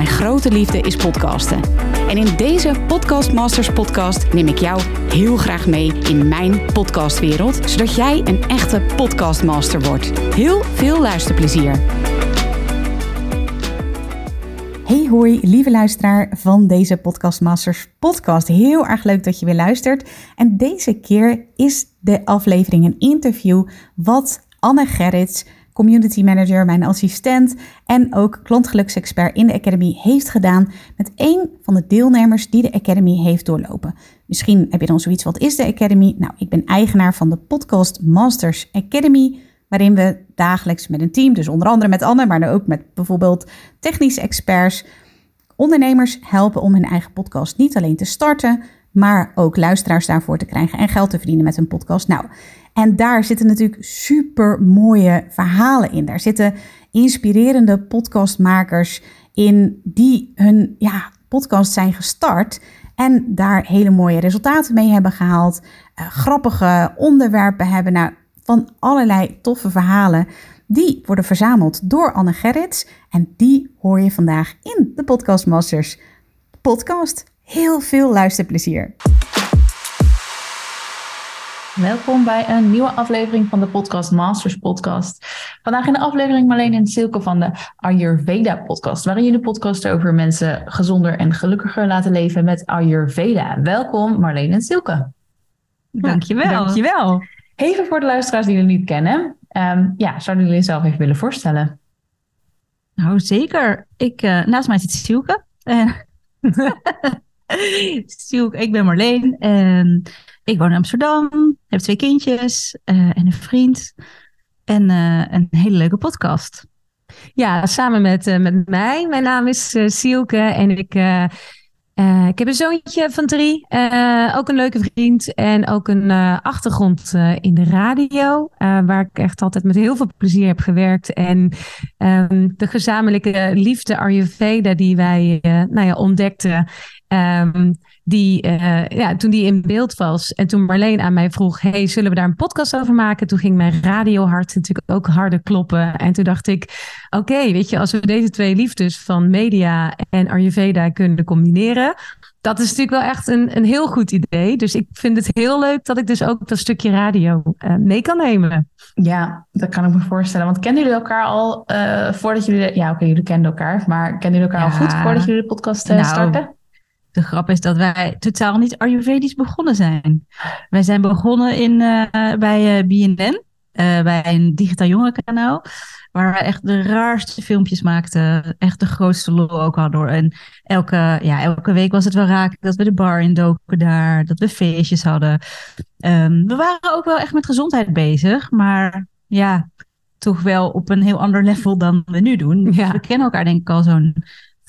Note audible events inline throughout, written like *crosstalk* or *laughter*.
Mijn grote liefde is podcasten. En in deze Podcast Masters podcast neem ik jou heel graag mee in mijn podcastwereld, zodat jij een echte podcastmaster wordt. Heel veel luisterplezier. Hey hoi, lieve luisteraar van deze Podcast Masters podcast. Heel erg leuk dat je weer luistert. En deze keer is de aflevering een interview wat Anne Gerrits community manager, mijn assistent en ook klantgeluksexpert in de Academy heeft gedaan met één van de deelnemers die de Academy heeft doorlopen. Misschien heb je dan zoiets, wat is de Academy? Nou, ik ben eigenaar van de Podcast Masters Academy, waarin we dagelijks met een team, dus onder andere met Anne, maar ook met bijvoorbeeld technische experts, ondernemers helpen om hun eigen podcast niet alleen te starten, maar ook luisteraars daarvoor te krijgen en geld te verdienen met een podcast. Nou, en daar zitten natuurlijk super mooie verhalen in. Daar zitten inspirerende podcastmakers in die hun ja, podcast zijn gestart en daar hele mooie resultaten mee hebben gehaald. Uh, grappige onderwerpen hebben. Nou, van allerlei toffe verhalen. Die worden verzameld door Anne Gerrits. En die hoor je vandaag in de Podcast Masters podcast. Heel veel luisterplezier. Welkom bij een nieuwe aflevering van de Podcast Masters podcast. Vandaag in de aflevering Marleen en Silke van de Ayurveda podcast, waarin jullie podcast over mensen gezonder en gelukkiger laten leven met Ayurveda. Welkom Marleen en Silke. Dankjewel. Dankjewel. Even voor de luisteraars die jullie niet kennen. Um, ja, zouden jullie jezelf even willen voorstellen? Nou, zeker. Ik, uh, naast mij zit Silke. *laughs* *laughs* Silke, ik ben Marleen en ik woon in Amsterdam, heb twee kindjes uh, en een vriend. En uh, een hele leuke podcast. Ja, samen met, uh, met mij. Mijn naam is Sielke en ik, ik heb een zoontje van drie. ook een leuke vriend en ook een achtergrond in de radio. waar ik echt altijd met heel veel plezier heb gewerkt. En um, de gezamenlijke liefde Ayurveda die wij nou ja, ontdekten. Um, die, uh, ja, toen die in beeld was en toen Marleen aan mij vroeg: Hey, zullen we daar een podcast over maken? Toen ging mijn radiohart natuurlijk ook harder kloppen. En toen dacht ik: Oké, weet je, als we deze twee liefdes van media en Ayurveda kunnen combineren. Dat is natuurlijk wel echt een, een heel goed idee. Dus ik vind het heel leuk dat ik dus ook dat stukje radio uh, mee kan nemen. Ja, dat kan ik me voorstellen. Want kennen jullie elkaar al uh, voordat jullie... Ja, oké, jullie kenden elkaar. Maar kennen jullie elkaar ja. al goed voordat jullie de podcast nou, starten? De grap is dat wij totaal niet Ayurvedisch begonnen zijn. Wij zijn begonnen in, uh, bij uh, BNN, uh, bij een digitaal jongerenkanaal, waar we echt de raarste filmpjes maakten. Echt de grootste lol ook hadden. En elke, ja, elke week was het wel raak dat we de bar indoken daar, dat we feestjes hadden. Um, we waren ook wel echt met gezondheid bezig, maar ja, toch wel op een heel ander level dan we nu doen. Ja. We kennen elkaar denk ik al zo'n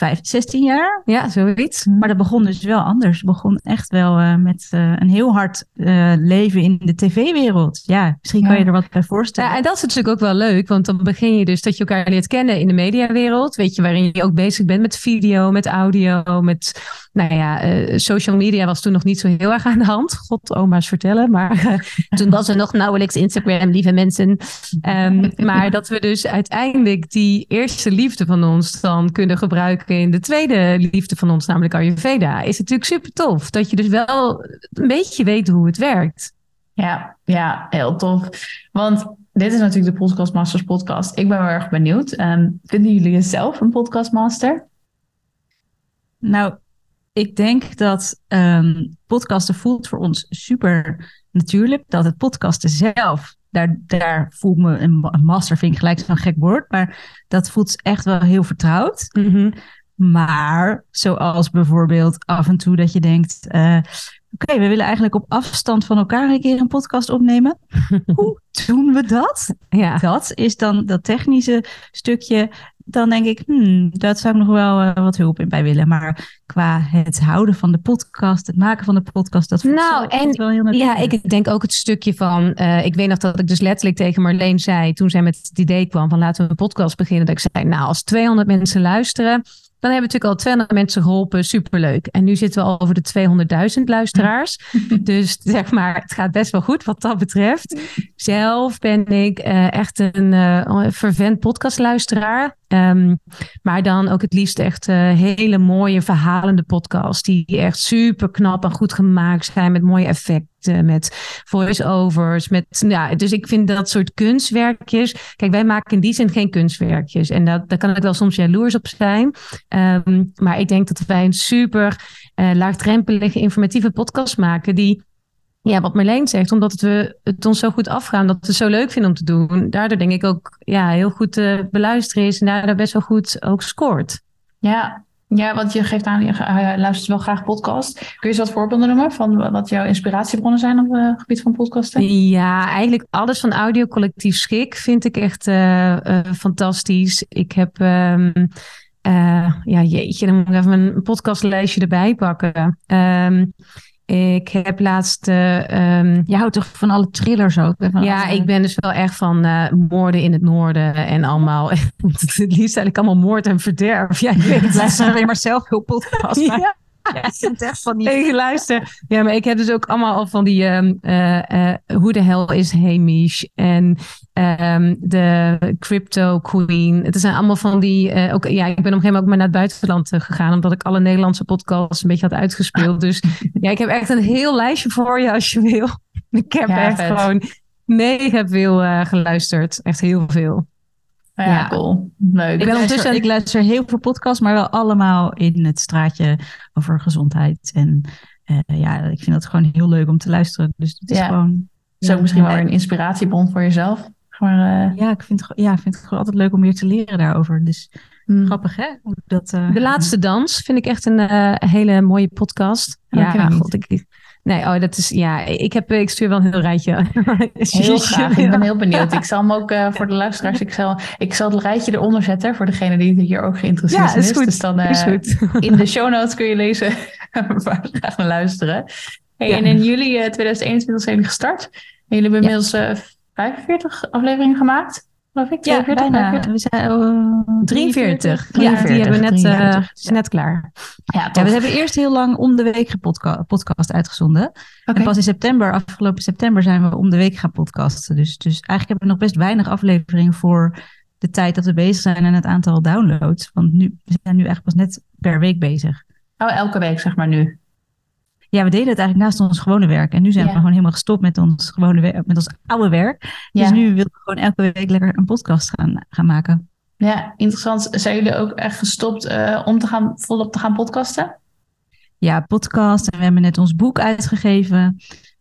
15, 16 jaar. Ja, zoiets. Maar dat begon dus wel anders. Het begon echt wel uh, met uh, een heel hard uh, leven in de tv-wereld. Ja, misschien kan je er wat bij voorstellen. Ja, en dat is natuurlijk ook wel leuk, want dan begin je dus dat je elkaar leert kennen in de mediawereld. Weet je, waarin je ook bezig bent met video, met audio, met, nou ja, social media was toen nog niet zo heel erg aan de hand. God, oma's vertellen. Maar *laughs* toen was er nog nauwelijks Instagram, lieve mensen. Um, maar dat we dus uiteindelijk die eerste liefde van ons dan kunnen gebruiken in de tweede liefde van ons, namelijk Ayurveda, is het natuurlijk super tof. Dat je dus wel een beetje weet hoe het werkt. Ja, ja, heel tof. Want dit is natuurlijk de Podcast Masters podcast. Ik ben wel erg benieuwd. Um, vinden jullie jezelf een podcastmaster? Nou, ik denk dat um, podcasten voelt voor ons super natuurlijk. Dat het podcasten zelf, daar, daar voel ik me een master, vind ik gelijk zo'n gek woord. Maar dat voelt echt wel heel vertrouwd. Mm -hmm. Maar zoals bijvoorbeeld af en toe dat je denkt: uh, oké, we willen eigenlijk op afstand van elkaar een keer een podcast opnemen. *laughs* Hoe doen we dat? Ja. Dat is dan dat technische stukje. dan denk ik, hmm, dat zou ik nog wel uh, wat hulp in bij willen. Maar qua het houden van de podcast, het maken van de podcast, dat nou, en, wel heel Ja, ik denk ook het stukje van, uh, ik weet nog dat ik dus letterlijk tegen Marleen zei, toen zij met het idee kwam van laten we een podcast beginnen, dat ik zei, nou, als 200 mensen luisteren, dan hebben we natuurlijk al 200 mensen geholpen. Superleuk. En nu zitten we al over de 200.000 luisteraars. *laughs* dus zeg maar, het gaat best wel goed wat dat betreft. Zelf ben ik uh, echt een uh, fervent podcastluisteraar. Um, maar dan ook het liefst echt uh, hele mooie verhalende podcasts. Die echt super knap en goed gemaakt zijn. Met mooie effecten, met voice-overs. Met, ja, dus ik vind dat soort kunstwerkjes. Kijk, wij maken in die zin geen kunstwerkjes. En dat, daar kan ik wel soms jaloers op zijn. Um, maar ik denk dat wij een super uh, laagdrempelige, informatieve podcast maken. Die ja, wat Marleen zegt, omdat we het ons zo goed afgaan, dat we het zo leuk vinden om te doen. Daardoor denk ik ook ja, heel goed te beluisteren is en daardoor best wel goed ook scoort. Ja, ja, want je geeft aan, je luistert wel graag podcast. Kun je eens wat voorbeelden noemen van wat jouw inspiratiebronnen zijn op het gebied van podcasten? Ja, eigenlijk alles van Audio Collectief Schik vind ik echt uh, fantastisch. Ik heb, um, uh, ja jeetje, dan moet ik even mijn podcastlijstje erbij pakken. Um, ik heb laatst. Uh, um, je houdt toch van alle thrillers ook? ja, ik ben dus wel echt van uh, moorden in het noorden en allemaal. *laughs* het liefst eigenlijk allemaal moord en verderf. Ja, ik weet het. *laughs* Luister alleen maar zelf heel podcast. Ja. Ja, ik vind echt van die... Ik luister. Ja, maar ik heb dus ook allemaal al van die... Um, uh, uh, hoe de hel is Hamish? En um, de Crypto Queen. Het zijn allemaal van die... Uh, ook, ja, ik ben op een gegeven moment ook maar naar het buitenland gegaan... omdat ik alle Nederlandse podcasts een beetje had uitgespeeld. Dus ja, ik heb echt een heel lijstje voor je als je wil. Ik heb ja, echt vet. gewoon mega veel geluisterd. Echt heel veel. Ja, ja, cool. Leuk. Ik, ben luister, ik luister heel veel podcasts, maar wel allemaal in het straatje over gezondheid. En uh, ja, ik vind dat gewoon heel leuk om te luisteren. Dus het is ja. gewoon... is ook misschien wel een inspiratiebron voor jezelf. Maar, uh... ja, ik vind, ja, ik vind het gewoon altijd leuk om weer te leren daarover. Dus mm. grappig, hè? Dat, uh, De Laatste Dans vind ik echt een hele mooie podcast. ja, god, ik, Nee, oh, dat is ja. Ik, heb, ik stuur wel een heel rijtje. *laughs* Heel *laughs* graag. Ik ben heel benieuwd. Ik zal hem ook *laughs* uh, voor de luisteraars. Ik zal, ik zal het rijtje eronder zetten voor degene die hier ook geïnteresseerd ja, is. Goed. Dus dan uh, is goed. in de show notes kun je lezen waar we graag naar luisteren. Hey, ja. En in juli 2021 zijn jullie gestart. En jullie hebben inmiddels 45 afleveringen gemaakt geloof ik. Ja, bijna. We zijn uh, 43. 43. Ja, die hebben we net, uh, net klaar. Ja, ja, we hebben eerst heel lang om de week podcast, podcast uitgezonden. Okay. En pas in september, afgelopen september, zijn we om de week gaan podcasten. Dus, dus eigenlijk hebben we nog best weinig afleveringen voor de tijd dat we bezig zijn en het aantal downloads. Want nu, we zijn nu echt pas net per week bezig. Oh, elke week zeg maar nu. Ja, we deden het eigenlijk naast ons gewone werk. En nu zijn ja. we gewoon helemaal gestopt met ons gewone werk, met ons oude werk. Ja. Dus nu willen we gewoon elke week lekker een podcast gaan, gaan maken. Ja, interessant. Zijn jullie ook echt gestopt uh, om te gaan, volop te gaan podcasten? Ja, podcast. En we hebben net ons boek uitgegeven.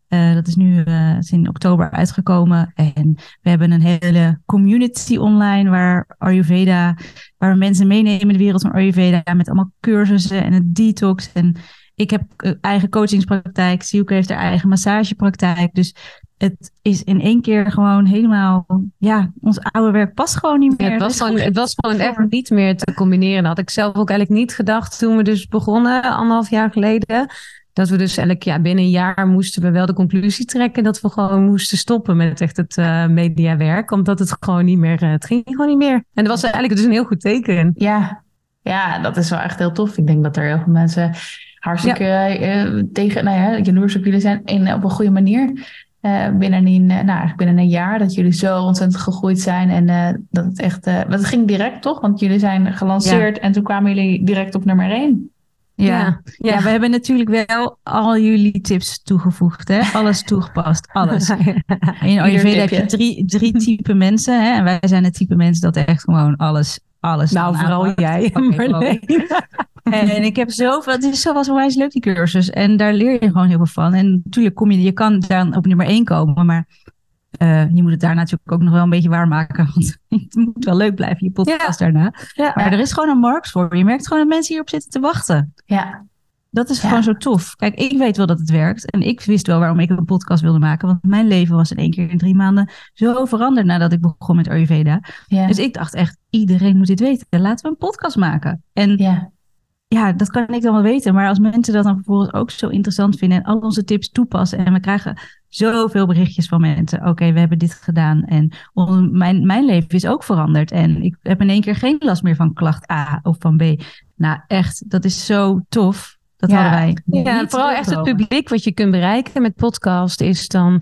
Uh, dat is nu uh, is in oktober uitgekomen. En we hebben een hele community online waar Ayurveda, waar we mensen meenemen in de wereld van Ayurveda met allemaal cursussen en het detox en ik heb eh, eigen coachingspraktijk. Siuke heeft haar eigen massagepraktijk. Dus het is in één keer gewoon helemaal, ja, ons oude werk past gewoon niet meer. Ja, het, was gewoon, het was gewoon echt niet meer te combineren. Dat had ik zelf ook eigenlijk niet gedacht toen we dus begonnen, anderhalf jaar geleden. Dat we dus eigenlijk, ja, binnen een jaar moesten we wel de conclusie trekken dat we gewoon moesten stoppen met echt het uh, mediawerk. Omdat het gewoon niet meer, uh, het ging gewoon niet meer. En dat was eigenlijk dus een heel goed teken. Ja, ja, dat is wel echt heel tof. Ik denk dat er heel veel mensen hartstikke ja. uh, tegen, nou ja, jaloers op jullie zijn in, op een goede manier. Uh, binnen, een, nou, eigenlijk binnen een jaar dat jullie zo ontzettend gegroeid zijn. En uh, dat het echt. Uh, het ging direct toch? Want jullie zijn gelanceerd ja. en toen kwamen jullie direct op nummer 1. Ja. Ja. ja, we hebben natuurlijk wel al jullie tips toegevoegd. Hè? Alles toegepast, alles. *laughs* In Ayurveda heb je drie, drie type mensen. Hè? En wij zijn het type mensen dat echt gewoon alles alles. Nou, vooral jij. Okay, *laughs* en ik heb zoveel, het is zo was onwijs leuk die cursus. En daar leer je gewoon heel veel van. En natuurlijk kom je, je kan dan op nummer één komen, maar uh, je moet het daar natuurlijk ook nog wel een beetje waarmaken. Want *laughs* het moet wel leuk blijven, je podcast ja. daarna. Ja, maar ja. er is gewoon een markt voor. Je merkt gewoon dat mensen hierop zitten te wachten. Ja, Dat is Ja. gewoon zo tof. Kijk, ik weet wel dat het werkt. En ik wist wel waarom ik een podcast wilde maken. Want mijn leven was in één keer in drie maanden zo veranderd nadat ik begon met Ayurveda. Ja. Dus ik dacht echt, iedereen moet dit weten. Laten we een podcast maken. En ja. ja, dat kan ik dan wel weten. Maar als mensen dat dan vervolgens ook zo interessant vinden en al onze tips toepassen. En we krijgen zoveel berichtjes van mensen. Oké, we hebben dit gedaan. En mijn, mijn leven is ook veranderd. En ik heb in één keer geen last meer van klacht A of van B. Nou, echt, dat is zo tof. Dat Ja. hadden wij. Ja, niet vooral echt het publiek wat je kunt bereiken met podcast is dan...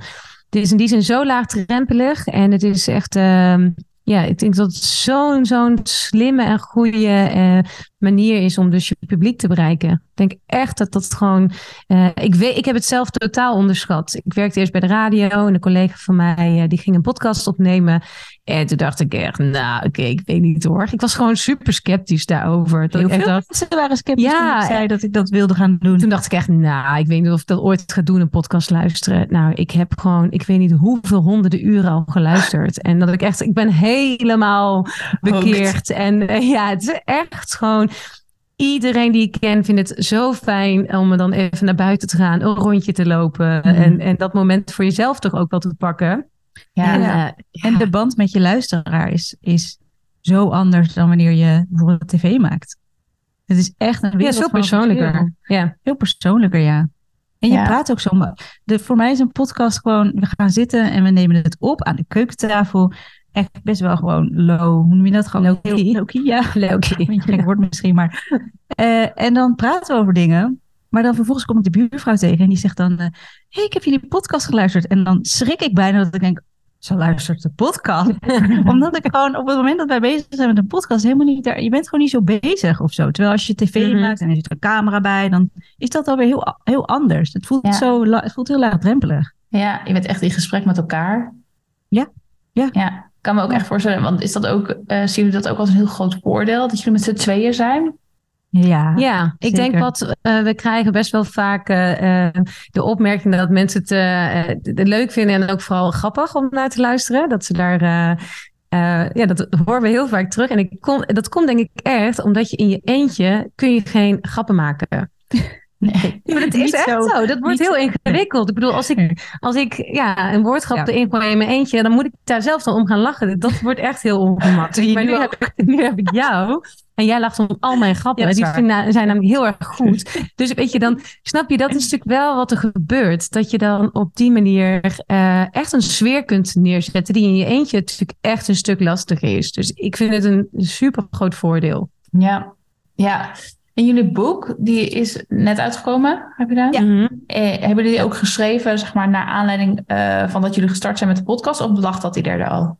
Het is in die zin zo laagdrempelig en het is echt... ehm, ja, ik denk dat het zo'n zo'n slimme en goede eh, manier is om dus je publiek te bereiken. Ik denk echt dat dat gewoon... eh, ik, weet, ik heb het zelf totaal onderschat. Ik werkte eerst bij de radio en een collega van mij eh, die ging een podcast opnemen. En toen dacht ik echt, nou oké, ik weet niet hoor. Ik was gewoon super sceptisch daarover. Dat Heel veel dacht, mensen waren sceptisch Ja, toen ik zei dat ik dat wilde gaan doen. toen dacht ik echt, nou, ik weet niet of ik dat ooit ga doen, een podcast luisteren. Nou, ik heb gewoon, ik weet niet hoeveel honderden uren al geluisterd. En dat ik echt, ik ben helemaal bekeerd. En eh, ja, het is echt gewoon, iedereen die ik ken vindt het zo fijn om dan even naar buiten te gaan, een rondje te lopen. En, en dat moment voor jezelf toch ook wel te pakken. Ja. En, Ja. eh, En de band met je luisteraar is, is zo anders dan wanneer je bijvoorbeeld tv maakt. Het is echt een ja, wereld verschil. persoonlijker. Ja. Heel persoonlijker, ja. En je Ja. praat ook zo. De, voor mij is een podcast gewoon, we gaan zitten en we nemen het op aan de keukentafel. Echt best wel gewoon low, hoe noem je dat? Gewoon Low-key. low-key, ja. *laughs* Leuk. *laughs* Een beetje gek woord misschien, maar. eh, en dan praten we over dingen. Maar dan vervolgens kom ik de buurvrouw tegen en die zegt dan... Hé, hey, ik heb jullie podcast geluisterd. En dan schrik ik bijna dat ik denk... Ze luistert de podcast. *laughs* Omdat ik gewoon op het moment dat wij bezig zijn met een podcast... helemaal niet daar... Je bent gewoon niet zo bezig of zo. Terwijl als je tv Mhm. maakt en er zit een camera bij... dan is dat alweer heel, heel anders. Het voelt, Ja. zo, het voelt heel laagdrempelig. Ja, je bent echt in gesprek met elkaar. Ja. Ja. Ja, kan me ook echt voorstellen, want is dat ook, eh zien jullie dat ook als een heel groot voordeel, dat jullie met z'n tweeën zijn? Ja, Ja, ik zeker. denk wat eh, we krijgen best wel vaak eh, eh, de opmerking dat mensen het leuk vinden en ook vooral grappig om naar te luisteren. Dat ze daar, eh, eh, ja, dat horen we heel vaak terug. En ik kom, dat komt denk ik echt omdat je in je eentje kun je geen grappen maken. Nee. Maar dat is echt zo. zo. Dat wordt heel zo. ingewikkeld. Ik bedoel, als ik, als ik ja, een woordgrap Ja. erin gooi in mijn eentje, dan moet ik daar zelf dan om gaan lachen. Dat wordt echt heel ongemakkelijk. *laughs* Maar nu heb, ik, nu heb ik jou en jij lacht om al mijn grappen. Ja, die zijn namelijk heel erg *laughs* goed. Dus weet je, dan snap je, dat is natuurlijk wel wat er gebeurt. Dat je dan op die manier eh, echt een sfeer kunt neerzetten die in je eentje natuurlijk echt een stuk lastiger is. Dus ik vind het een super groot voordeel. Ja. ja. En jullie boek, die is net uitgekomen, heb je dat? Mhm. Eh, hebben jullie ook geschreven, zeg maar, naar aanleiding eh, van dat jullie gestart zijn met de podcast? Of lag dat die er al?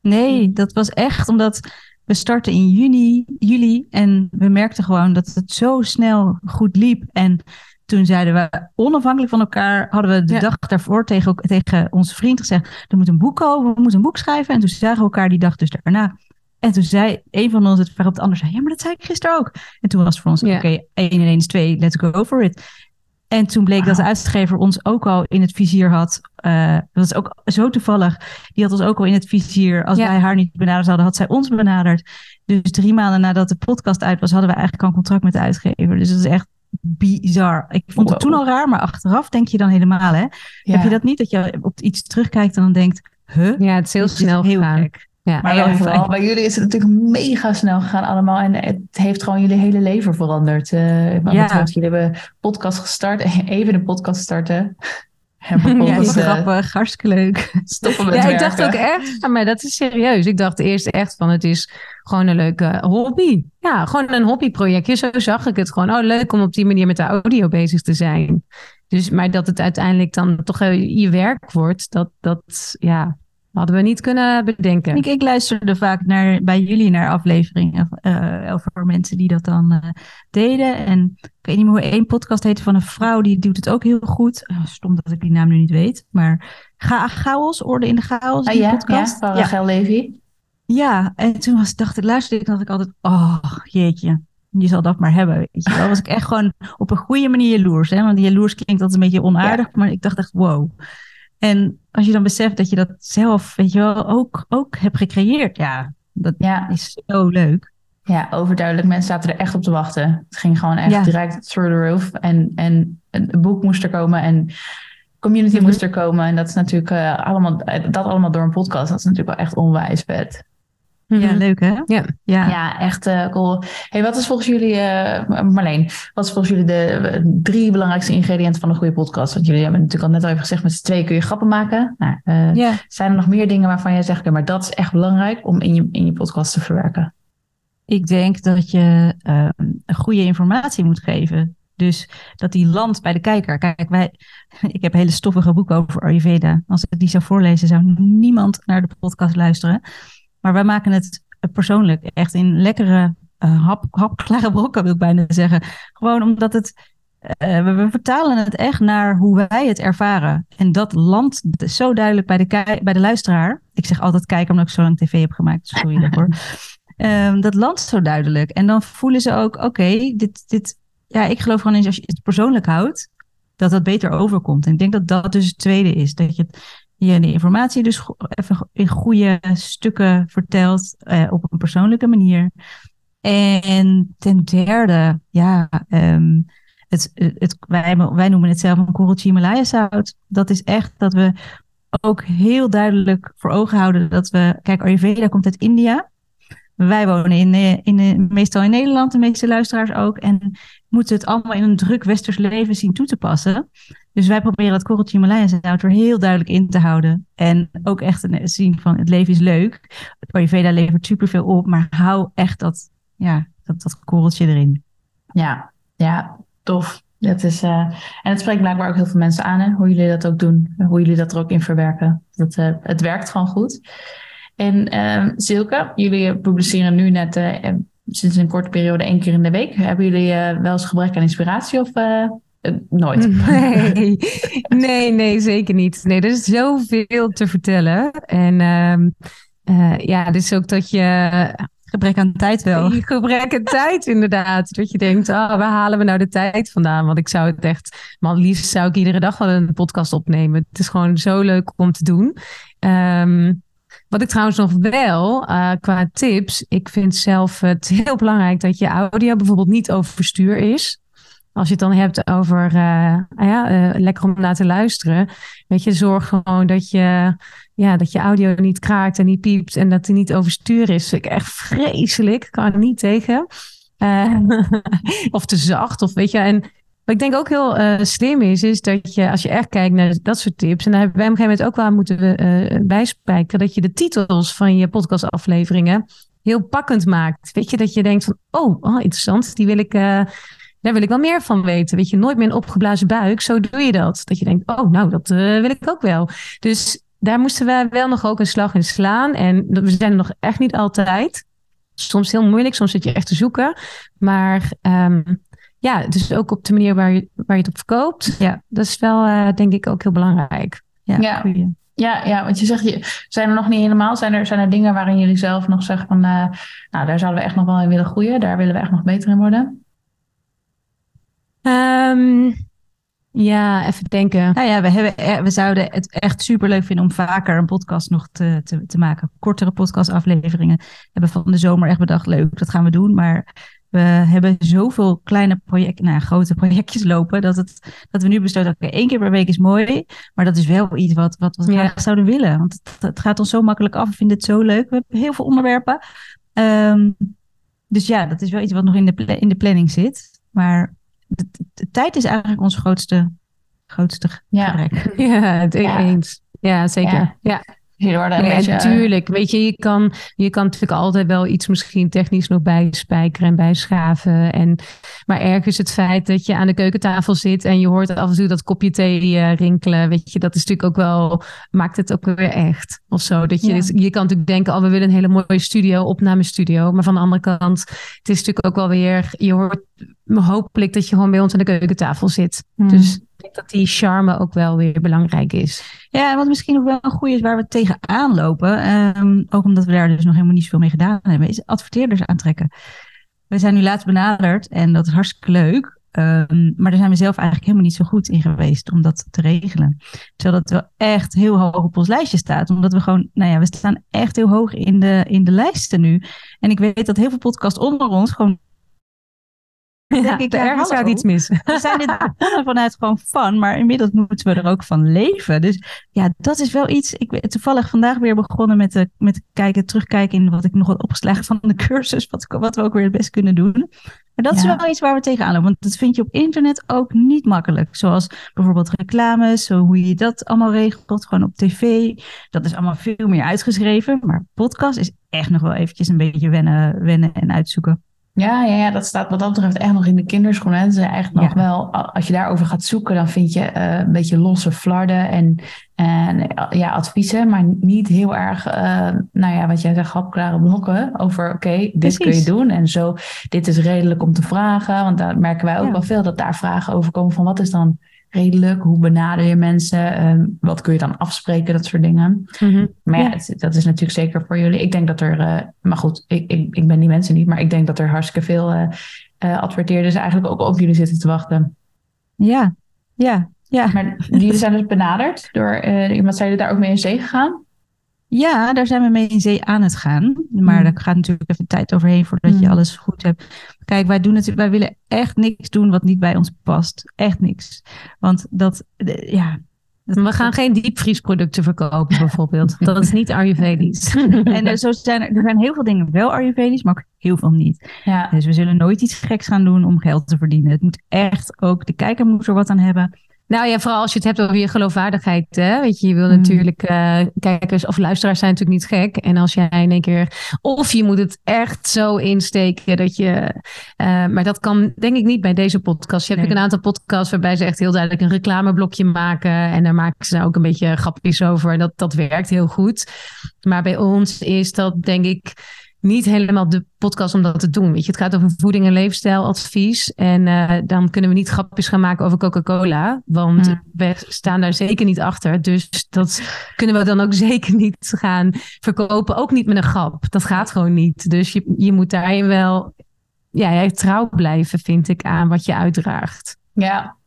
Nee, dat was echt omdat we startten in juni, juli en we merkten gewoon dat het zo snel goed liep. En toen zeiden we, onafhankelijk van elkaar, hadden we de Ja. dag daarvoor tegen, tegen onze vriend gezegd, er moet een boek komen, we moeten een boek schrijven. En toen zagen we elkaar die dag dus daarna. En toen zei een van ons het waarop de ander zei, ja, maar dat zei ik gisteren ook. En toen was het voor ons, oké, 1 en 1 is 2, let's go for it. En toen bleek dat de uitgever ons ook al in het vizier had. eh, dat is ook zo toevallig. Die had ons ook al in het vizier. Als Ja. wij haar niet benaderd hadden, had zij ons benaderd. Dus drie maanden nadat de podcast uit was, hadden we eigenlijk al een contract met de uitgever. Dus dat is echt bizar. Ik vond het toen al raar, maar achteraf denk je dan helemaal, hè? Heb je dat niet? Dat je op iets terugkijkt en dan denkt, huh? Ja, het is heel snel heel gek. Ja. Maar Ja, vooral bij jullie is het natuurlijk mega snel gegaan allemaal. En het heeft gewoon jullie hele leven veranderd. Ja. betreft, jullie hebben podcast gestart. *laughs* Even een podcast starten. En *laughs* Ja, is eh, grappig, hartstikke leuk. stoppen met Ja, ik dacht ook echt, maar dat is serieus. Ik dacht eerst echt van het is gewoon een leuke hobby. Ja, gewoon een hobbyprojectje. Zo zag ik het gewoon. Oh, leuk om op die manier met de audio bezig te zijn. Dus, maar dat het uiteindelijk dan toch je werk wordt, dat, dat ja, hadden we niet kunnen bedenken. Ik, ik luisterde vaak naar, bij jullie naar afleveringen eh, over mensen die dat dan eh, deden. En ik weet niet meer hoe één podcast heette van een vrouw, die doet het ook heel goed. Eh, stom dat ik die naam nu niet weet. Maar Ga Chaos, Orde in de Chaos, Ah, die ja, ja, podcast. van ja. Rachel Levy. Ja, en toen was, dacht ik, luisterde ik, dacht ik altijd, oh jeetje, je zal dat maar hebben. Weet je wel, was ik echt gewoon op een goede manier jaloers. Hè? Want jaloers klinkt altijd een beetje onaardig, maar ik dacht echt, wow. En als je dan beseft dat je dat zelf, weet je wel, ook, ook hebt gecreëerd, ja, dat Ja, is zo leuk. Ja, overduidelijk. Mensen zaten er echt op te wachten. Het ging gewoon echt Ja. direct through the roof. En, en een boek moest er komen en community Mhm. moest er komen. En dat is natuurlijk eh, allemaal, dat allemaal door een podcast. Dat is natuurlijk wel echt onwijs vet. Ja, Mhm. leuk hè? Ja. Ja. Ja, echt eh, cool. Hey, wat is volgens jullie, eh, Marleen, wat is volgens jullie de drie belangrijkste ingrediënten van een goede podcast? Want jullie hebben natuurlijk al net al even gezegd, met z'n tweeën kun je grappen maken. Nou, eh, ja. Zijn er nog meer dingen waarvan jij zegt, maar dat is echt belangrijk om in je, in je podcast te verwerken? Ik denk dat je eh, een goede informatie moet geven. Dus dat die landt bij de kijker. Kijk, wij, *laughs* ik heb hele stoffige boeken over Ayurveda. Als ik die zou voorlezen, zou niemand naar de podcast luisteren. Maar wij maken het persoonlijk echt in lekkere, eh, hap, hapklare *laughs* brokken, wil ik bijna zeggen. Gewoon omdat het. eh, we, we vertalen het echt naar hoe wij het ervaren. En dat landt zo duidelijk bij de, bij de luisteraar. Ik zeg altijd kijken omdat ik zo lang tv heb gemaakt. Sorry daarvoor. *laughs* Ehm, dat landt zo duidelijk. En dan voelen ze ook, oké, dit, dit, ja, ik geloof gewoon eens als je het persoonlijk houdt, dat dat beter overkomt. En ik denk dat dat dus het tweede is. Dat je, het- je de informatie dus even in goede stukken vertelt eh, op een persoonlijke manier. En ten derde, ja, ehm, het, het, wij, noemen het zelf een korreltje Himalaya zout. Dat is echt dat we ook heel duidelijk voor ogen houden dat we, kijk, Ayurveda komt uit India. Wij wonen in, eh, in, in, meestal in Nederland, de meeste luisteraars ook. En moeten het allemaal in een druk westers leven zien toe te passen. Dus wij proberen dat korreltje Himalaya zout er heel duidelijk in te houden. En ook echt te zien van het leven is leuk. Ayurveda levert superveel op, maar hou echt dat, ja, dat, dat korreltje erin. Ja, ja, tof. Dat is, eh, en het spreekt blijkbaar ook heel veel mensen aan, hoe jullie dat ook doen, hoe jullie dat er ook in verwerken. Dat, eh, het werkt gewoon goed. En ehm Silke, jullie publiceren nu net eh, sinds een korte periode één keer in de week. Hebben jullie wel eens gebrek aan inspiratie of eh, eh, nooit? *laughs* Nee, *laughs* nee, nee, zeker niet. Nee, er is zoveel te vertellen. En eh, ja, dus ook dat je Gebrek aan tijd wel. *laughs* Gebrek aan tijd, inderdaad. Dat je denkt, ah, waar halen we nou de tijd vandaan? Want ik zou het echt, maar liefst zou ik iedere dag wel een podcast opnemen. Het is gewoon zo leuk om te doen. Ehm, wat ik trouwens nog wel, uh, qua tips, ik vind zelf het heel belangrijk dat je audio bijvoorbeeld niet overstuur is. Als je het dan hebt over uh, ja, uh, lekker om naar te luisteren. Weet je, zorg gewoon dat je, ja, dat je audio niet kraakt en niet piept en dat hij niet overstuur is. Ik echt vreselijk, kan niet tegen. Uh, *laughs* of te zacht, of weet je. En wat ik denk ook heel slim is, is dat je, als je echt kijkt naar dat soort tips, en daar hebben wij op een gegeven moment ook wel moeten uh, bijspijken, dat je de titels van je podcastafleveringen heel pakkend maakt. Weet je, dat je denkt van, oh, oh interessant, die wil ik, daar wil ik wel meer van weten. Weet je, nooit meer een opgeblazen buik, zo doe je dat. Dat je denkt, oh, nou, dat uh, wil ik ook wel. Dus daar moesten we wel nog ook een slag in slaan. En we zijn er nog echt niet altijd. Soms heel moeilijk, soms zit je echt te zoeken. Maar um, ja, dus ook op de manier waar je, waar je het op verkoopt. Ja, dat is wel, uh, denk ik, ook heel belangrijk. Ja, ja. Ja, ja, want je zegt, je, zijn er nog niet helemaal, zijn er, zijn er dingen waarin jullie zelf nog zeggen van, uh, nou, daar zouden we echt nog wel in willen groeien, daar willen we echt nog beter in worden? Um, ja, even denken. Nou ja, we, hebben, we zouden het echt superleuk vinden om vaker een podcast nog te, te, te maken. Kortere podcastafleveringen. We hebben van de zomer echt bedacht, leuk, dat gaan we doen. Maar we hebben zoveel kleine projecten, nou, grote projectjes lopen, dat, het, dat we nu besloten, oké, okay, één keer per week is mooi, maar dat is wel iets wat, wat, we ja. graag zouden willen. Want het, het, gaat ons zo makkelijk af, we vinden het zo leuk. We hebben heel veel onderwerpen. Um, dus ja, dat is wel iets wat nog in de, in de planning zit. Maar de, de tijd is eigenlijk ons grootste, grootste ja. gebrek. Ja, het ja. eens. Ja, zeker. Ja. ja. Nee, beetje... Natuurlijk, weet je, je kan, je kan natuurlijk altijd wel iets misschien technisch nog bijspijkeren en bijschaven. En, maar ergens het feit dat je aan de keukentafel zit en je hoort af en toe dat kopje thee uh, rinkelen, weet je, dat is natuurlijk ook wel, maakt het ook weer echt of zo. Dat je, ja. je kan natuurlijk denken, oh, we willen een hele mooie studio, opnamestudio. Maar van de andere kant, het is natuurlijk ook wel weer, je hoort hopelijk dat je gewoon bij ons aan de keukentafel zit. Hmm. Dus denk dat die charme ook wel weer belangrijk is. Ja, wat misschien ook wel een goede is waar we tegenaan lopen, um, ook omdat we daar dus nog helemaal niet zoveel mee gedaan hebben, is adverteerders aantrekken. We zijn nu laatst benaderd en dat is hartstikke leuk. Ehm, maar daar zijn we zelf eigenlijk helemaal niet zo goed in geweest om dat te regelen. Terwijl dat wel echt heel hoog op ons lijstje staat. Omdat we gewoon, nou ja, we staan echt heel hoog in de, in de lijsten nu. En ik weet dat heel veel podcasts onder ons gewoon Ja, denk ik, ja, ergens gaat iets mis. *laughs* we zijn dit begonnen vanuit gewoon fun, maar inmiddels moeten we er ook van leven. Dus ja, dat is wel iets. Ik ben toevallig vandaag weer begonnen met, de, met kijken, terugkijken in wat ik nog had opgeslagen van de cursus, wat, wat we ook weer het best kunnen doen. Maar dat is wel iets waar we tegenaan lopen, want dat vind je op internet ook niet makkelijk. Zoals bijvoorbeeld reclames, zo hoe je dat allemaal regelt, gewoon op tv. Dat is allemaal veel meer uitgeschreven, maar podcast is echt nog wel eventjes een beetje wennen, wennen en uitzoeken. Ja, ja, ja, dat staat wat dat betreft echt nog in de kinderschoenen. Het is eigenlijk nog Ja. wel, a- als je daarover gaat zoeken, dan vind je eh, een beetje losse flarden en, en ja, adviezen, maar niet heel erg, eh, nou ja, wat jij zegt, hapklare blokken over, oké, dit kun je doen en zo, dit is redelijk om te vragen. Want daar merken wij ook Ja. wel veel dat daar vragen over komen van wat is dan redelijk, hoe benader je mensen, Ehm, wat kun je dan afspreken, dat soort dingen. Mhm. Maar ja, Ja. het- dat is natuurlijk zeker voor jullie. Ik denk dat er, eh, maar goed, ik, ik, ik ben die mensen niet, maar ik denk dat er hartstikke veel eh eh, adverteerders eigenlijk ook op jullie zitten te wachten. Ja, ja, ja. Maar jullie zijn dus benaderd door iemand, zijn jullie daar ook mee in zee gegaan? Ja, daar zijn we mee in zee aan het gaan. Maar Mm. daar gaat natuurlijk even tijd overheen voordat je Mm. alles goed hebt. Kijk, wij, doen het, wij willen echt niks doen wat niet bij ons past. Echt niks. Want dat, ja. dat- We gaan geen diepvriesproducten verkopen, bijvoorbeeld. *laughs* Dat is niet Ayurvedisch. *laughs* En er, zo zijn er, er zijn heel veel dingen wel Ayurvedisch, maar ook heel veel niet. Ja, Dus we zullen nooit iets geks gaan doen om geld te verdienen. Het moet echt ook, de kijker moet er wat aan hebben. Nou ja, vooral als je het hebt over je geloofwaardigheid. Hè? Weet je, je wil Mm. natuurlijk eh, kijkers of luisteraars zijn natuurlijk niet gek. En als jij in één keer. Of je moet het echt zo insteken dat je. eh, maar dat kan denk ik niet bij deze podcast. Je hebt Nee. een aantal podcasts waarbij ze echt heel duidelijk een reclameblokje maken. En daar maken ze ook een beetje grapjes over. En dat, dat werkt heel goed. Maar bij ons is dat denk ik niet helemaal de podcast om dat te doen. Weet je, het gaat over voeding en leefstijladvies. En eh, dan kunnen we niet grapjes gaan maken over Coca-Cola. Want Hmm. we staan daar zeker niet achter. Dus dat kunnen we dan ook *laughs* zeker niet gaan verkopen. Ook niet met een grap. Dat gaat gewoon niet. Dus je, je moet daarin wel ja, ja, trouw blijven, vind ik, aan wat je uitdraagt. ja.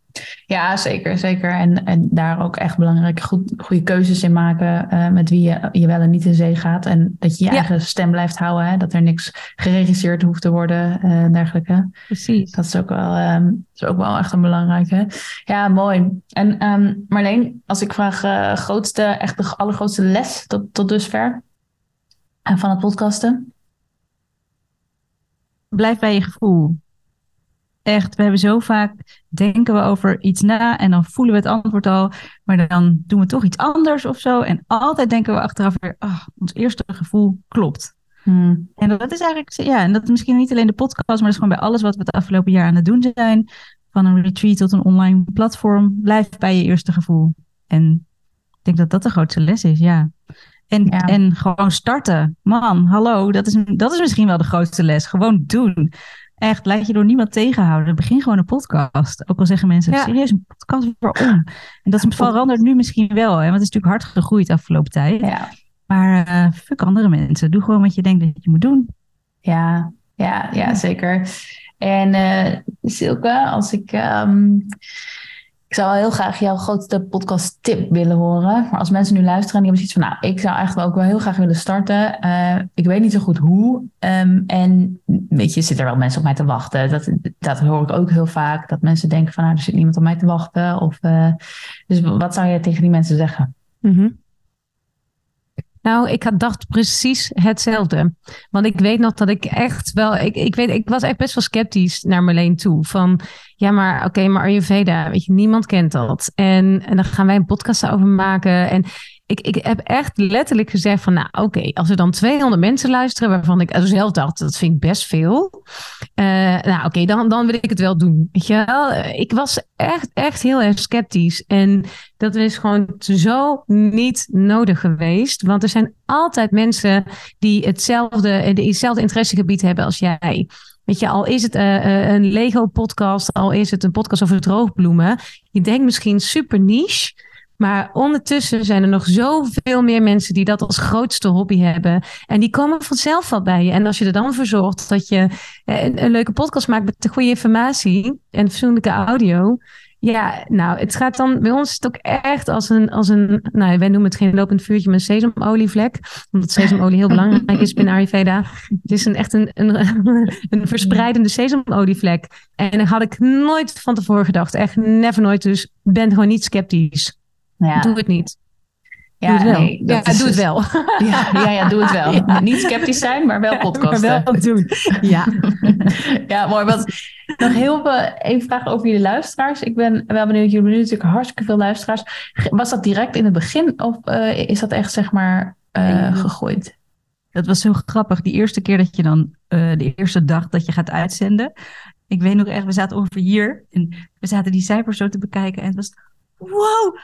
Ja zeker, zeker. En, en daar ook echt belangrijke goed, goede keuzes in maken eh, met wie je, je wel en niet in zee gaat. En dat je je Ja. eigen stem blijft houden, hè? dat er niks geregisseerd hoeft te worden eh, en dergelijke. Precies. Dat is ook wel, ehm, is ook wel echt een belangrijke. Ja, mooi. En ehm, Marleen, als ik vraag eh, grootste, echt de allergrootste les tot, tot dusver en van het podcasten? Blijf bij je gevoel. Echt, we hebben zo vaak, denken we over iets na en dan voelen we het antwoord al, maar dan doen we toch iets anders of zo. En altijd denken we achteraf weer, ah, ons eerste gevoel klopt. Hmm. En dat is eigenlijk, ja, en dat is misschien niet alleen de podcast, maar dat is gewoon bij alles wat we het afgelopen jaar aan het doen zijn. Van een retreat tot een online platform. Blijf bij je eerste gevoel. En ik denk dat dat de grootste les is, ja. En, Ja. en gewoon starten. Man, hallo, dat is, dat is misschien wel de grootste les. Gewoon doen. Echt, laat je door niemand tegenhouden. Begin gewoon een podcast. Ook al zeggen mensen, Ja. serieus, een podcast, waarom? En dat Ja, verandert nu misschien wel, hè, want het is natuurlijk hard gegroeid de afgelopen tijd. Ja, Maar eh fuck andere mensen. Doe gewoon wat je denkt dat je moet doen. ja, ja, ja, zeker. En eh Silke, als ik... ehm, ik zou wel heel graag jouw grootste podcast tip willen horen. Maar als mensen nu luisteren en die hebben zoiets van... Nou, ik zou eigenlijk ook wel heel graag willen starten. Eh, ik weet niet zo goed hoe. Ehm, en weet je, zitten er wel mensen op mij te wachten. Dat, dat hoor ik ook heel vaak. Dat mensen denken van... Nou, er zit niemand op mij te wachten. Of, eh, dus wat zou je tegen die mensen zeggen? Mhm. Nou, ik had dacht precies hetzelfde. Want ik weet nog dat ik echt wel... Ik, ik, weet, ik was echt best wel sceptisch naar Marleen toe. Van, ja, maar oké, maar Ayurveda, weet je, niemand kent dat. En, en dan gaan wij een podcast over maken. En ik, ik heb echt letterlijk gezegd van, nou oké, als er dan 200 mensen luisteren... waarvan ik zelf dacht, dat vind ik best veel. Eh, nou oké, dan, dan wil ik het wel doen. Weet je wel? Ik was echt, echt heel erg sceptisch. En dat is gewoon zo niet nodig geweest. Want er zijn altijd mensen die hetzelfde, die hetzelfde interessegebied hebben als jij. Weet je, al is het eh, eh, een Lego-podcast, al is het een podcast over droogbloemen. Je denkt misschien super niche, Maar ondertussen zijn er nog zoveel meer mensen die dat als grootste hobby hebben. En die komen vanzelf wel bij je. En als je er dan voor zorgt dat je eh, een, leuke podcast maakt met goede informatie en fatsoenlijke audio. Ja, nou, het gaat dan bij ons is het ook echt als een, als een, nou, wij noemen het geen lopend vuurtje, maar een sesamolievlek. Omdat sesamolie heel belangrijk is binnen Ayurveda. Het is een, echt een, een, een verspreidende sesamolievlek. En daar had ik nooit van tevoren gedacht. Echt never nooit. Dus ben gewoon niet sceptisch. Ja. Doe het niet. Ja, doe het wel. nee, ja, is doe het dus- wel. *laughs* Ja, ja, ja, doe het wel. *laughs* Niet sceptisch zijn, maar wel podcasten. *laughs* Maar wel doen. Ja. ja, mooi. Wat, nog heel veel, even vragen over jullie luisteraars. Ik ben wel benieuwd, jullie hebben natuurlijk hartstikke veel luisteraars. Was dat direct in het begin of eh, is dat echt zeg maar eh, Nee. gegooid? Dat was zo grappig. Die eerste keer dat je dan, eh, de eerste dag dat je gaat uitzenden. Ik weet nog echt, we zaten ongeveer hier. En we zaten die cijfers zo te bekijken. En het was, wow,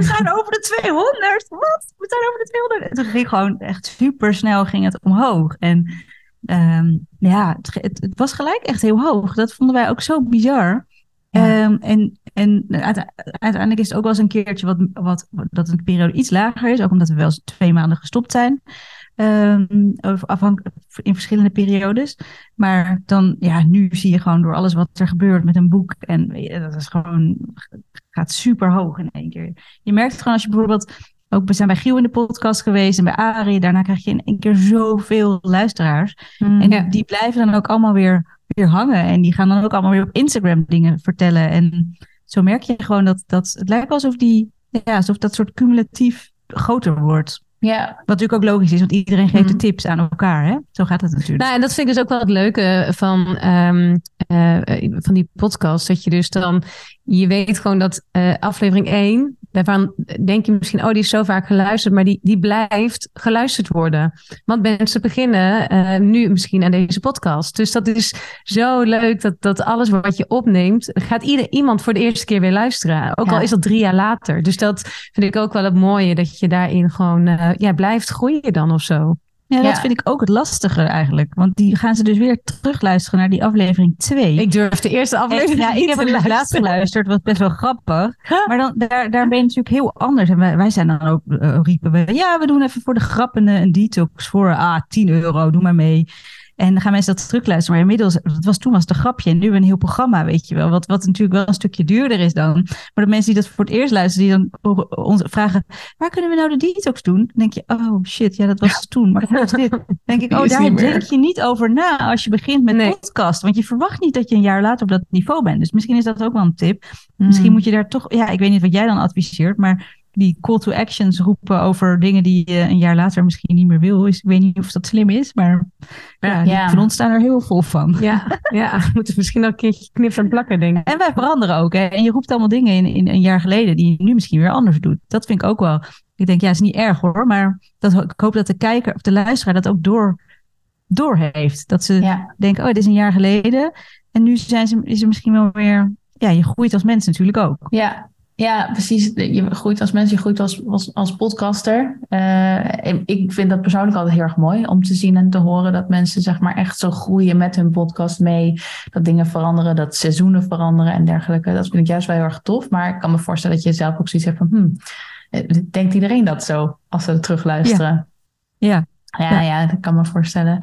we zijn over de 200. Wat? We zijn over de 200. En toen ging gewoon echt super snel ging het omhoog. En ehm, ja, het, het, het was gelijk echt heel hoog. Dat vonden wij ook zo bizar. Ja. Ehm, en en uite- uiteindelijk is het ook wel eens een keertje wat, wat, dat een periode iets lager is. Ook omdat we wel eens twee maanden gestopt zijn. Ehm, afhankelijk in verschillende periodes. Maar dan, ja, nu zie je gewoon door alles wat er gebeurt met een boek. En dat is gewoon, gaat super hoog in één keer. Je merkt het gewoon als je bijvoorbeeld, ook we zijn bij Giel in de podcast geweest en bij Arie. Daarna krijg je in één keer zoveel luisteraars. En Ja. die blijven dan ook allemaal weer, weer hangen. En die gaan dan ook allemaal weer op Instagram dingen vertellen. En zo merk je gewoon dat, dat het lijkt alsof, die, ja, alsof dat soort cumulatief groter wordt. Ja, Wat natuurlijk ook logisch is, want iedereen geeft de Mhm. tips aan elkaar. Hè? Zo gaat het natuurlijk. Nou, en dat vind ik dus ook wel het leuke van, ehm, eh, van die podcast. Dat je dus dan, je weet gewoon dat eh, aflevering 1, daarvan denk je misschien, oh, die is zo vaak geluisterd, maar die, die blijft geluisterd worden. Want mensen beginnen eh, nu misschien aan deze podcast. Dus dat is zo leuk dat, dat alles wat je opneemt, gaat ieder, iemand voor de eerste keer weer luisteren. Ook Ja. al is dat drie jaar later. Dus dat vind ik ook wel het mooie, dat je daarin gewoon eh, ja, blijft groeien dan of zo. ja, dat ja. vind ik ook het lastige eigenlijk. Want die gaan ze dus weer terugluisteren naar die aflevering 2. Ik durf de eerste aflevering ja, ik heb te het laatst geluisterd, wat best wel grappig. Maar dan, daar, daar ben je natuurlijk heel anders. En wij, wij zijn dan ook, eh, riepen we, ja, we doen even voor de grap een, een detox voor, ah, 10 euro, doe maar mee. En dan gaan mensen dat terugluisteren. Maar inmiddels, dat was toen was het een grapje. En nu een heel programma, weet je wel. Wat, wat natuurlijk wel een stukje duurder is dan. Maar de mensen die dat voor het eerst luisteren, die dan ons vragen, waar kunnen we nou de detox doen? Dan denk je, oh shit, ja, dat was toen. Maar wat is dit? *laughs* Dan denk ik, oh, daar meer. denk je niet over na als je begint met Nee. podcast. Want je verwacht niet dat je een jaar later op dat niveau bent. Dus misschien is dat ook wel een tip. Misschien moet je daar toch, ja, ik weet niet wat jij dan adviseert, maar die call to actions roepen over dingen die je een jaar later misschien niet meer wil. Is, ik weet niet of dat slim is, maar ja, die Ja. van ons staan er heel vol van. Ja, ja, *laughs* we moeten misschien ook een keertje knippen en plakken, denk ik. En wij veranderen ook. Hè? En je roept allemaal dingen in, in een jaar geleden die je nu misschien weer anders doet. Dat vind ik ook wel. Ik denk, ja, is niet erg hoor. Maar dat, ik hoop dat de kijker of de luisteraar dat ook door, door heeft. Dat ze ja, denken, oh, dit is een jaar geleden. En nu zijn ze, is er misschien wel weer... Ja, je groeit als mens natuurlijk ook. ja. Ja, precies. Je groeit als mens, je groeit als, als, als podcaster. En ik vind dat persoonlijk altijd heel erg mooi om te zien en te horen dat mensen zeg maar echt zo groeien met hun podcast mee. Dat dingen veranderen, dat seizoenen veranderen en dergelijke. Dat vind ik juist wel heel erg tof. Maar ik kan me voorstellen dat je zelf ook zoiets hebt van, hmm, eh, denkt iedereen dat zo als ze het terugluisteren? Ja, Ja, Ja. ja, dat kan me voorstellen.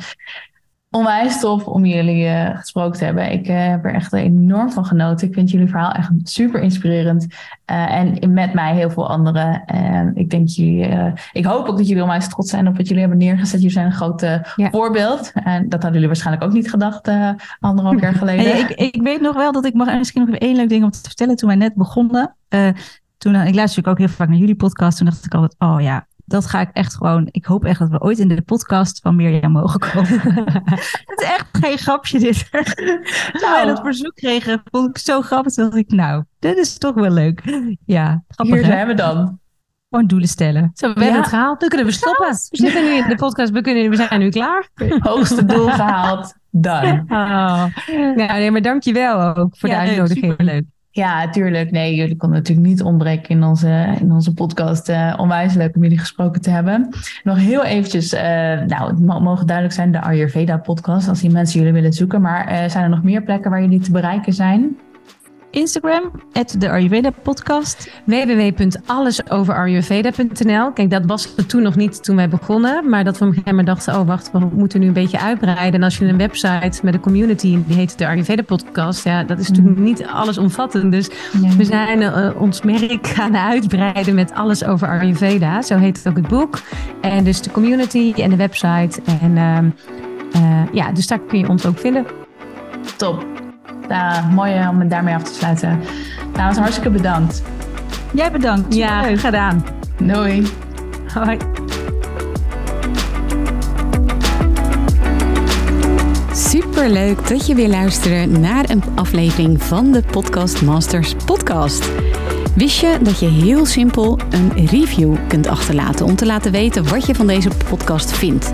Onwijs tof om jullie eh, gesproken te hebben. Ik eh, heb er echt enorm van genoten. Ik vind jullie verhaal echt super inspirerend. Eh, en met mij heel veel anderen. En ik denk jullie, ik hoop ook dat jullie onwijs trots zijn op wat jullie hebben neergezet. Jullie zijn een groot Ja. voorbeeld. En dat hadden jullie waarschijnlijk ook niet gedacht anderhalf jaar geleden. Hey, ik, ik weet nog wel dat ik mag misschien nog één leuk ding om te vertellen. Toen wij net begonnen, toen, ik luister natuurlijk ook heel vaak naar jullie podcast. Toen dacht ik altijd, oh ja, dat ga ik echt gewoon. Ik hoop echt dat we ooit in de podcast van Mirjam mogen komen. *laughs* Het is echt geen grapje dit. Toen wij dat verzoek kregen, vond ik zo grappig. Dacht ik, nou, dit is toch wel leuk. Ja, grappig Hier hè? zijn we dan. Gewoon doelen stellen. Zo, we hebben Ja. het gehaald. Nu kunnen we stoppen. We zitten nu in de podcast. We, kunnen, we zijn nu klaar. Hoogste doel gehaald. Done. Oh. Ja, nee, maar dankjewel ook voor ja, de leuk, uitnodiging. superleuk. Ja, tuurlijk. Nee, jullie konden natuurlijk niet ontbreken in onze, in onze podcast. Eh, onwijs leuk om jullie gesproken te hebben. Nog heel eventjes, eh, nou, het mo- mogen duidelijk zijn, de Ayurveda podcast, als die mensen jullie willen zoeken. Maar eh, zijn er nog meer plekken waar jullie te bereiken zijn? Instagram, de Ayurveda podcast. www.allesoverayurveda.nl Kijk, dat was er toen nog niet toen wij begonnen. Maar dat we op een gegeven moment dachten, oh wacht, we moeten nu een beetje uitbreiden. En als je een website met een community, die heet de Ayurveda podcast. Ja, dat is natuurlijk niet allesomvattend. Dus we zijn uh, ons merk gaan uitbreiden met alles over Ayurveda. Zo heet het ook het boek. En dus de community en de website. En uh, uh, ja, dus daar kun je ons ook vinden. Top. Uh, mooi om het daarmee af te sluiten. Nou, hartstikke bedankt. Jij bedankt. Ja, leuk. gedaan. Doei. Hoi. Super leuk dat je weer luistert naar een aflevering van de Podcast Masters podcast. Wist je dat je heel simpel een review kunt achterlaten om te laten weten wat je van deze podcast vindt?